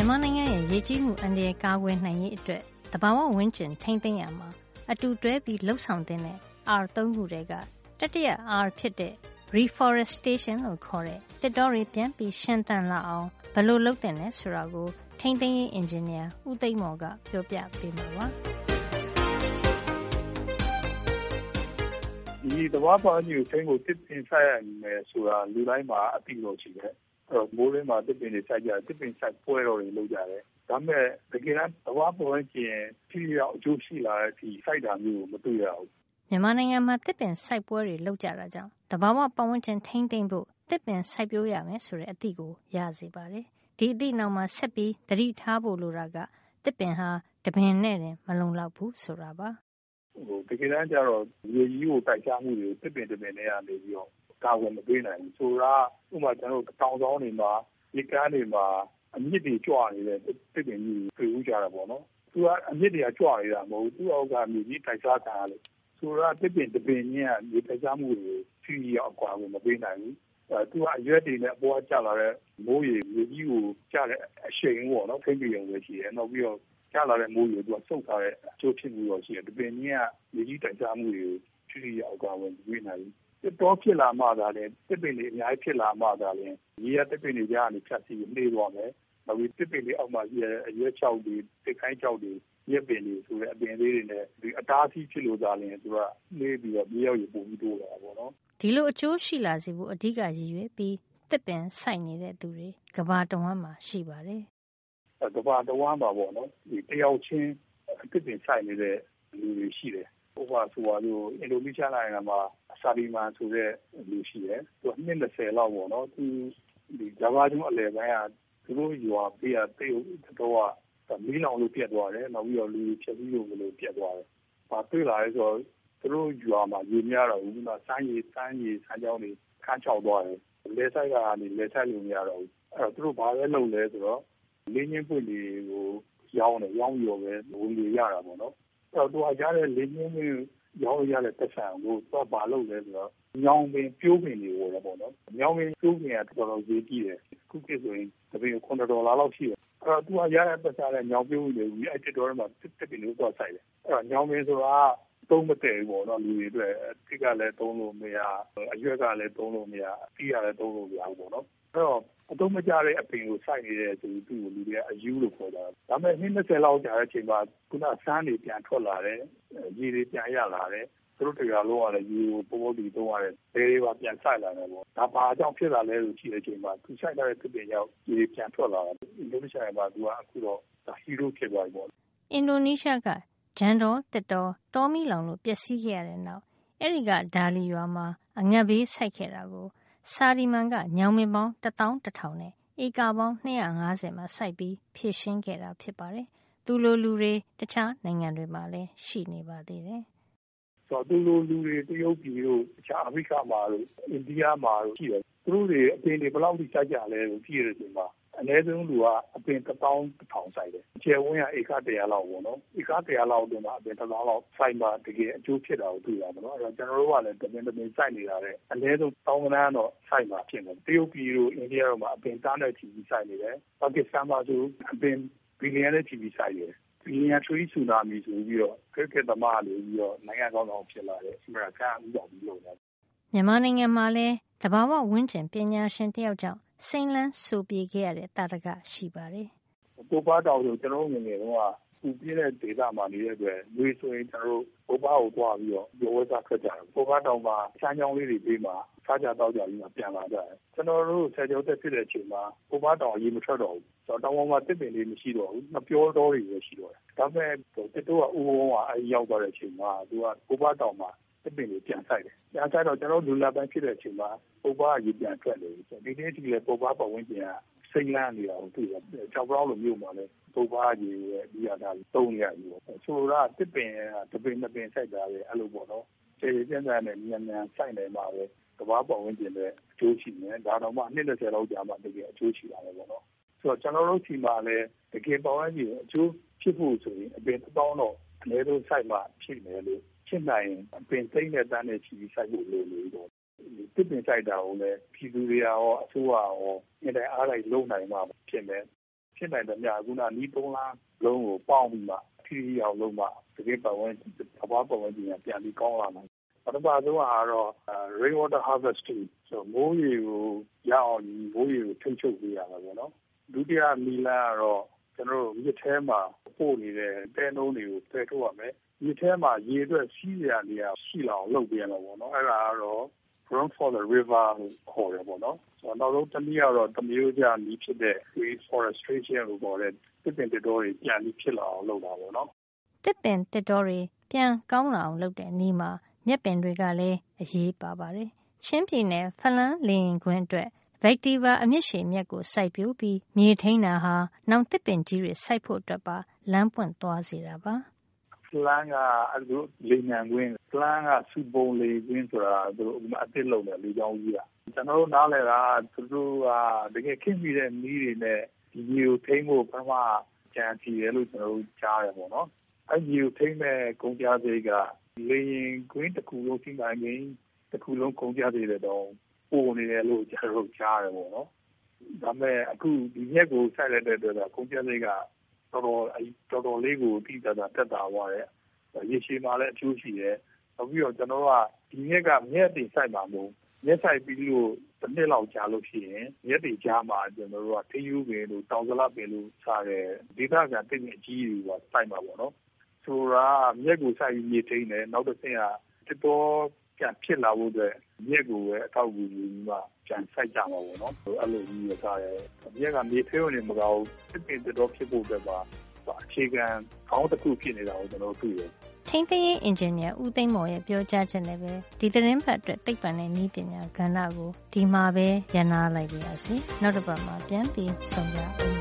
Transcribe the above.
မြန်မာနိုင်ငံရဲ့ရေကြီးမှုအန္တရာယ်ကာကွယ်နိုင်ရေးအတွက်သဘာဝဝန်းကျင်ထိန်းသိမ်းရမှာအတူတွဲပြီးလှုပ်ဆောင်တဲ့ R ၃ခုတည်းကတတိယ R ဖြစ်တဲ့ reforestation လို့ခေါ်တဲ့တစ်တောတွေပြန်ပြီးရှင်သန်လာအောင်ဘယ်လိုလုပ်သင့်လဲဆိုတာကိုထိန်းသိမ်းရေးအင်ဂျင်နီယာဦးသိမ့်မော်ကပြောပြပေးမှာပါဒီသဘာဝပတ်ဝန်းကျင်ကိုထိန်းဖို့တစ်ပင်စိုက်ရမယ်ဆိုတာလူတိုင်းမှာအသိလို့ရှိတယ်အဲ့ တော့မိုးရင်းမှာတစ်ပင်တွေစိုက်ကြတစ်ပင်စိုက်ပွဲတော်တွေလုပ်ကြတယ်ဒါပေမဲ့တကယ်တမ်းသဘာဝပတ်ဝန်းကျင်ထိရောက်အကျိုးရှိလာတဲ့ဒီစိုက်တာမျိုးကိုမတွေ့ရဘူးမြန်မာနိုင်ငံမှာတစ်ပင်စိုက်ပွဲတွေလုပ်ကြတာကြောင့်သဘာဝပတ်ဝန်းကျင်ထိန်းသိမ်းဖို့တစ်ပင်စိုက်ပျိုးရမယ်ဆိုတဲ့အသည့်ကိုရစေပါတယ်ဒီအသည့်နောက်မှာဆက်ပြီးသတိထားဖို့လိုတာကတစ်ပင်ဟာတပင်နဲ့တင်မလုံလောက်ဘူးဆိုတာပါဟိုတကယ်တမ်းကျတော့ရေကြီးကိုတိုက်ချမှုတွေကိုတစ်ပင်တစ်ပင်နဲ့ကနေပြီးတော့ ကာဝယ်မပေးနိုင်ဘူးဆိုတာဥပမာကျွန်တော်တို့တောင်ဆောင်တွေမှာဒီကမ်းတွေမှာအမြင့်တွေကြွနေတဲ့တစ်ပင်ကြီးတွေ့ဦးကြတာပေါ့နော်သူကအမြင့်တွေကကြွနေတာမဟုတ်ဘူးသူ့အောက်ကမြေကြီးတိုက်စားခံရလို့ဆိုတော့တစ်ပင်တစ်ပင်ကြီးကမြေတိုက်စားမှုတွေကိုဖြည်းဖြည်းအောင်ကွာဝယ်မပေးနိုင်ဘူးအဲသူကအရွက်တွေနဲ့အပေါ်ကကျလာတဲ့မိုးရေမြေကြီးကိုကျတဲ့အရှိန်ပေါ့နော်ဖိပြီးရုံပဲရှိတယ်နောက်ပြီးတော့ကျလာတဲ့မိုးရေသူကစုပ်ထားတဲ့အကျိုးဖြစ်မှုတော့ရှိတယ်။ဒီပင်ကြီးကမြေကြီးတိုက်စားမှုတွေကိုဖြည်းဖြည်းအောင်ကွာဝယ်မပေးနိုင်ဘူး တစ်တောဖြစ်လာမှသာလျှင်တစ်ပင်တွေအများကြီးဖြစ်လာမှသာလျှင်ရေကတစ်ပင်တွေကြားကနေဖြတ်စီနှေးသွားမယ်။နောက်ပြီးတစ်ပင်တွေအောက်မှာရှိတဲ့အရွက်ချောက်တွေတစ်ခိုင်းချောက်တွေရက်ပင်တွေဆိုတဲ့အပင်လေးတွေနဲ့ဒီအတားအဆီးဖြစ်လို့သာလျှင်သူကနှေးပြီးတော့မြေရောက်ရပုံပြီးတိုးလာတာပေါ့နော်။ဒီလိုအကျိုးရှိလာစေဖို့အဓိကရည်ရွယ်ပြီးတစ်ပင်စိုက်နေတဲ့သူတွေကဘာတဝမ်းမှာရှိပါတယ်။ကဘာတဝမ်းပါပေါ့နော်။ဒီတယောက်ချင်းတစ်ပင်စိုက်နေတဲ့လူတွေရှိတယ် ဥပမာဆိုပါလို့အင်ဒိုနီးရှားနိုင်ငံမှာဆာလီမန်ဆိုတဲ့လူရှိတယ်။သူနှစ်20လောက်ပေါ့နော်။သူဒီဂျာဗာကျွန်းအလယ်ပိုင်းကသူတို့ရွာပေးကတိတ်တော့ကမီးလောင်လို့ပြတ်သွားတယ်။နောက်ပြီးတော့လူဖြက်ပြီးလို့မလို့ပြတ်သွားတယ်။ဘာတွေ့လာလဲဆိုတော့သူတို့ရွာမှာရေများတော့ဘူးနော်။စမ်းရည်စမ်းရည်စမ်းကြောင်းတွေခန်းချောက်သွားတယ်။လဲဆိုင်ကနေလဲဆိုင်လို့မရတော့ဘူး။အဲ့တော့သူတို့ဘာလဲလုပ်လဲဆိုတော့လေးချင်းပွင့်တွေကိုရောင်းတယ်ရောင်းရောပဲဝင်လေရတာပေါ့နော် တော့သူကရတဲ့လေညင်းမင်းရောင်းရတဲ့တက်ဆံကိုသူကဘာလုပ်လဲဆိုတော့ညောင်ပင်ပြိုးပင်တွေဝယ်တယ်ပေါ့နော်ညောင်ပင်ပြိုးပင်ကတော်တော်ဈေးကြီးတယ်ခုခေတ်ဆိုရင်တပင်9ဒေါ်လာလောက်ရှိတယ်အဲ့တော့သူကရတဲ့တက်ဆံနဲ့ညောင်ပြိုးတွေကြီးအဲ့တစ်ဒေါ်လာမှာတက်ပင်လို့တော့ဆိုင်တယ်အဲ့တော့ညောင်ပင်ဆိုတာ သုံးမတည့်ဘူးပေါ့နော်လူတွေအတွက်တိကလည်းသုံးလို့မရအရွက်ကလည်းသုံးလို့မရအတီးကလည်းသုံးလို့မရဘူးပေါ့နော်အဲ့တော့အသုံးမကျတဲ့အပင်ကိုစိုက်နေတဲ့ဆိုပြီးသူ့ကိုလူတွေကအယူလို့ခေါ်တာဒါပေမဲ့နှစ်20လောက်ကြာတဲ့အချိန်မှာခုနဆန်းတွေပြန်ထွက်လာတယ်ရေတွေပြန်ရလာတယ်သူတို့တရားလုံးရတယ်ရေကိုပိုးပိုးပြီးသုံးရတယ်ဘယ်တွေပါပြန်ဆိုင်လာတယ်ပေါ့ဒါဘာကြောင့်ဖြစ်လာလဲလို့ရှိတဲ့အချိန်မှာသူဆိုင်လာတဲ့သူတွေရောက်ရေပြန်ထွက်လာတယ်အင်ဒိုနီးရှားမှာသူကအခုတော့ဟီးရိုးဖြစ်သွားပြီပေါ့အင်ဒိုနီးရှားက ဂျန်တော်တက်တော်တောမီလောင်လို့ပျက်စီးခဲ့ရတဲ့နောက်အဲ့ဒီကဒါလီရွာမှာအငတ်ဘေးဆိုက်ခဲ့တာကို စာရီမန်ကညောင်မင်းပေါင်း11000နဲ့ဧကပေါင်း250မှာစိုက်ပြီးဖြည့်ရှင်းခဲ့တာဖြစ်ပါတယ်။သူလိုလူတွေတခြားနိုင်ငံတွေမှာလည်းရှိနေပါသေးတယ်။ဆိုတော့သူလိုလူတွေတရုတ်ပြည်တို့တခြားအာဖရိကမှာတို့အိန္ဒိယမှာတို့ရှိတယ်။သူတို့တွေအပင်တွေဘယ်လောက်ထိစိုက်ကြလဲလို့ကြည့်ရတဲ့ချိန်မှာ အနည်းဆုံးလူကအပင်တစ်သောင်းတစ်ထောင်စိုက်တယ်။ကျယ်ဝန်းကဧက100လောက်ပေါ့နော်။ဧက100လောက်အတွင်းမှာအပင်တစ်သောင်းလောက်စိုက်မှတကယ်အကျိုးဖြစ်တာကိုတွေ့ရမှာနော်။အဲ့တော့ကျွန်တော်တို့ကလည်းတပင်တပင်စိုက်နေတာတဲ့အနည်းဆုံးတောင်းကနန်းတော့စိုက်မှာဖြစ်တယ်။တရုတ်ပြည်တို့အိန္ဒိယတို့မှာအပင်တားနဲ့ချီပြီးစိုက်နေတယ်။ပါကစ္စတန်မှာဆိုအပင်ဘီလီယံနဲ့ချီပြီးစိုက်တယ်။ဘီလီယံထရီဆူနာမီဆိုပြီးတော့ခရစ်ကက်သမားတွေပြီးတော့နိုင်ငံကောင်းဆောင်ဖြစ်လာတယ်။အမေရိကန်ဥပဒေလုပ်တယ်မြန်မာနိုင်ငံမှာလည်းတဘာဝဝင်းကျင်ပညာရှင်တယောက်ကြောင့် စိန်လန်းဆိုပြေခဲ့ရတဲ့တာတကရှိပါတယ်။ပိုးပါတောင်ဆိုကျွန်တော်ငယ်ငယ်တုန်းကပူပြင်းတဲ့ဒေသမှာနေတဲ့အတွက်လူဆိုရင်ကျွန်တော်တို့ပိုးပါကိုသွားပြီးတော့ရောဝဲစားခက်ကြတယ်။ပိုးပါတောင်မှာချမ်းချောင်းလေးတွေပြီးမှစားကြတော့ကြပြီးမှပြန်လာကြတယ်။ကျွန်တော်တို့ဆယ်ကျော်သက်ဖြစ်တဲ့အချိန်မှာပိုးပါတောင်ရေမထွက်တော့ဘူး။ဆိုတော့တောင်ပေါ်မှာတစ်ပင်လေးမရှိတော့ဘူး။မပြောတော့တွေပဲရှိတော့တယ်။ဒါပေမဲ့တစ်တော့ကဥဝုံးကအဲရောက်သွားတဲ့အချိန်မှာသူကပိုးပါတောင်မှာ တစ်ပင်ကိုပြန်ဆိုင်တယ်။ပြန်ဆိုင်တော့ကျွန်တော်လူလာပိုင်းဖြစ်တဲ့အချိန်မှာပုပ္ပါရေပြန်ထွက်လေ။ဒီနေ့ဒီလေပုပ္ပါပတ်ဝန်းကျင်ကစိတ်လန်းနေတာကိုတွေ့ရတယ်။ကြောက်ကြောက်လိုမျိုးမှလည်းပုပ္ပါရေရဲ့ဒီရတာတုံးရပြီပေါ့။ဆိုတော့တစ်ပင်ကတပင်တပင်ဆိုင်တာပဲအဲ့လိုပေါ့နော်။ကျေကျန်းကျန်းနဲ့မြန်မြန်ဆိုင်နေမှာပဲကဘာပတ်ဝန်းကျင်နဲ့အကျိုးရှိနေဒါတော့မှနှစ်20လောက်ကြာမှတကယ်အကျိုးရှိလာတယ်ပေါ့နော်။ဆိုတော့ကျွန်တော်တို့ဒီမှာလည်းတကယ်ပတ်ဝန်းကျင်အကျိုးဖြစ်ဖို့ဆိုရင်အပင်တောင်းတော့အနည်းဆုံးဆိုင်မှဖြစ်မယ်လို့ ဖြစ်နိုင်ရင်ပင်သိမ့်တဲ့တန်းနဲ့ချီပြီးစိုက်ဖို့လိုလို့တော့တစ်ပင်စိုက်တာကိုလည်းပြည်သူတွေရောအစိုးရရောအင်တိုင်းအားလိုက်လုံနိုင်မှဖြစ်မယ်ဖြစ်နိုင်သမျှခုနနီးသုံးလားလုံးကိုပေါင်းပြီးမှထိထိအောင်လုံးမှတကယ်ပတ်ဝန်းသဘာဝပတ်ဝန်းကျင်ကပြန်ပြီးကောင်းလာနိုင်ပထမဆုံးကတော့ rain water harvesting ဆိုမိုးရေကိုရအောင်မိုးရေကိုထိန်းချုပ်ပေးရမှာပေါ့နော်ဒုတိယမီလကတော့ကျွန်တော်တို့မြစ်ထဲမှာပို့နေတဲ့တဲနှုံးတွေကိုဖယ်ထုတ်ရမယ် မြစ်ထဲမှာရေအတွက်စီးရနေရရှိလာအောင်လုပ်ပေးရမှာပေါ့နော်အဲ့ဒါကတော့ ground for the river လို့ခေါ်တယ်ပေါ့နော်ဆိုတော့နောက်ဆုံးတစ်နည်းကတော့တမျိုးကြနီးဖြစ်တဲ့ reforestation လို့ခေါ်တဲ့တစ်ပင်တစ်တော်တွေပြန်ပြီးဖြစ်လာအောင်လုပ်တာပေါ့နော်တစ်ပင်တစ်တော်တွေပြန်ကောင်းလာအောင်လုပ်တဲ့နေမှာမြက်ပင်တွေကလည်းအရေးပါပါတယ်ချင်းပြည်နယ်ဖလန်းလင်းခွင်းအတွက် Vectiva အမြင့်ရှည်မြက်ကိုစိုက်ပျိုးပြီးမြေထိန်းတာဟာနောင်သစ်ပင်ကြီးတွေစိုက်ဖို့အတွက်ပါလမ်းပွင့်သွားစေတာပါ ဖလန်းကအဲ့လိုလေနံကွင်းဖလန်းကစူပုံလေကွင်းဆိုတာသူတို့အစ်စ်လုံးတယ်လေကြောင်းကြီးอ่ะကျွန်တော်တို့နားလည်တာသူတို့ကတကယ်ခင်ပြီးတဲ့မီးတွေနဲ့ဒီမျိုးထိန်းဖို့ပထမကြံစီရလို့ကျွန်တော်တို့ကြားရပေါ့နော်အဲ့ဒီကိုထိန်းမဲ့ကုန်ကြစိတ်ကလေရင်ကွင်းတစ်ခုလုံးစီမံကိန်းတစ်ခုလုံးကုန်ကြစိတ်တဲ့တော့ပို့နေတယ်လို့ကျွန်တော်တို့ကြားတယ်ပေါ့နော်ဒါပေမဲ့အခုဒီရက်ကိုဆက်လက်တဲ့အတွက်ကုန်ကြစိတ်က တော်တော်တော်တော်လေးကိုတိကျတာတက်တာသွားတယ် ရေရှည်မှာလည်း အကျိုးရှိတယ် နောက်ပြီးတော့ ကျွန်တော်ကဒီရက်က မြက်တင်ဆိုင်မှာ မဟုတ်မြက်ဆိုင်ပြီးလို့တစ်နှစ်လောက်ကြာလို့ရှိရင် မြက်တွေကြားမှာကျွန်တော်တို့ကထင်းယူပင်လို့ တောင်စလပင်လို့စားတယ်ဒေသခံတိတ်အကြီးတွေကစိုက်မှာပေါ့နော် ဆိုတာမြက်ကိုစိုက်ပြီးမြေထိန်တယ် နောက်တစ်ဆင့်ကတတော်ပြန်ဖြစ်လာဖို့အတွက် မြက်ကိုပဲအထောက်အကူယူပြီးမှပြန်စိုက်ကြမှာပေါ့နော်အဲ့လိုကြီးရစားတယ်မြက်ကမြေထိန်နေမကောင်းတစ်ပင်တတော်ဖြစ်ဖို့အတွက်ပါအခြေခံခေါင်းတစ်ခုဖြစ်နေတာကိုကျွန်တော်တွေ့တယ်ထိန်းသိမ်းရေးအင်ဂျင်နီယာဦးသိန်းမော်ရဲ့ပြောကြားချက်နဲ့ပဲဒီသတင်းပတ်အတွက်သိပ္ပံနဲ့နည်းပညာကဏ္ဍကိုဒီမှာပဲရန်နာလိုက်ပါရစေနောက်တစ်ပတ်မှာပြန်ပြီးဆုံကြအောင်